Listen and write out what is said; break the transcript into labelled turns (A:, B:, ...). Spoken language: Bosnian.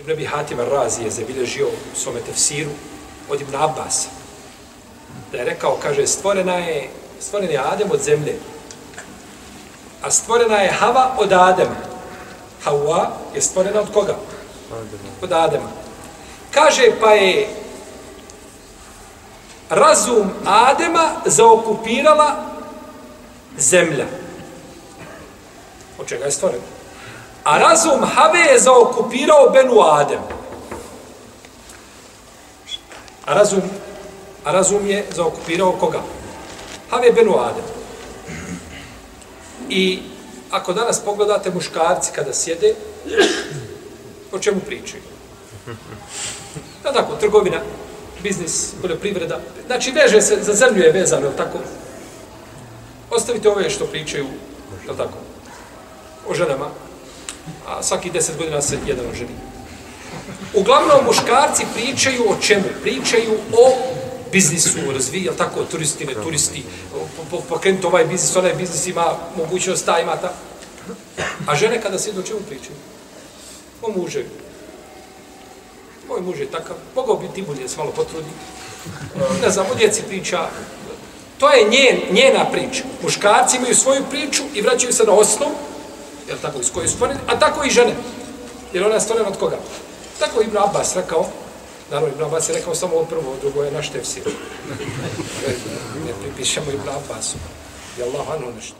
A: Ibn Abi Hatim Razi je zabilježio u svome tefsiru od Ibn Abbas. Da je rekao, kaže, stvorena je, stvoren je Adem od zemlje. A stvorena je Hava od Adema. Hawa je stvorena od koga? Od Adema. Kaže, pa je razum Adema zaokupirala zemlja. Od čega je stvorena? A razum Have je zaokupirao Benu Adem. A razum, a razum je zaokupirao koga? Have je Benu Adem. I ako danas pogledate muškarci kada sjede, o čemu pričaju? Da tako, trgovina, biznis, poljoprivreda. Znači, veže se, za zemlju je vezano, je tako? Ostavite ove što pričaju, je tako? O ženama, a svaki deset godina se jedan oženi. Uglavnom, muškarci pričaju o čemu? Pričaju o biznisu, razvija, tako, turisti, ne turisti, pokrenuti ovaj biznis, onaj biznis ima mogućnost, ta ima ta. A žene kada se o čemu pričaju? O muže. Moj muž je takav, mogao bi ti bolje se malo potrudi. Ne znam, o djeci priča. To je njen, njena priča. Muškarci imaju svoju priču i vraćaju se na osnovu, jel tako, iz koje su stvoreni, a tako i žene. Jer ona je stvorena od koga? Tako Ibn Abbas rekao, naravno Ibn Abbas je rekao samo ovo prvo, drugo je naš tefsir. ne pripišemo Ibn Abbasu. Je Allah, ano nešto.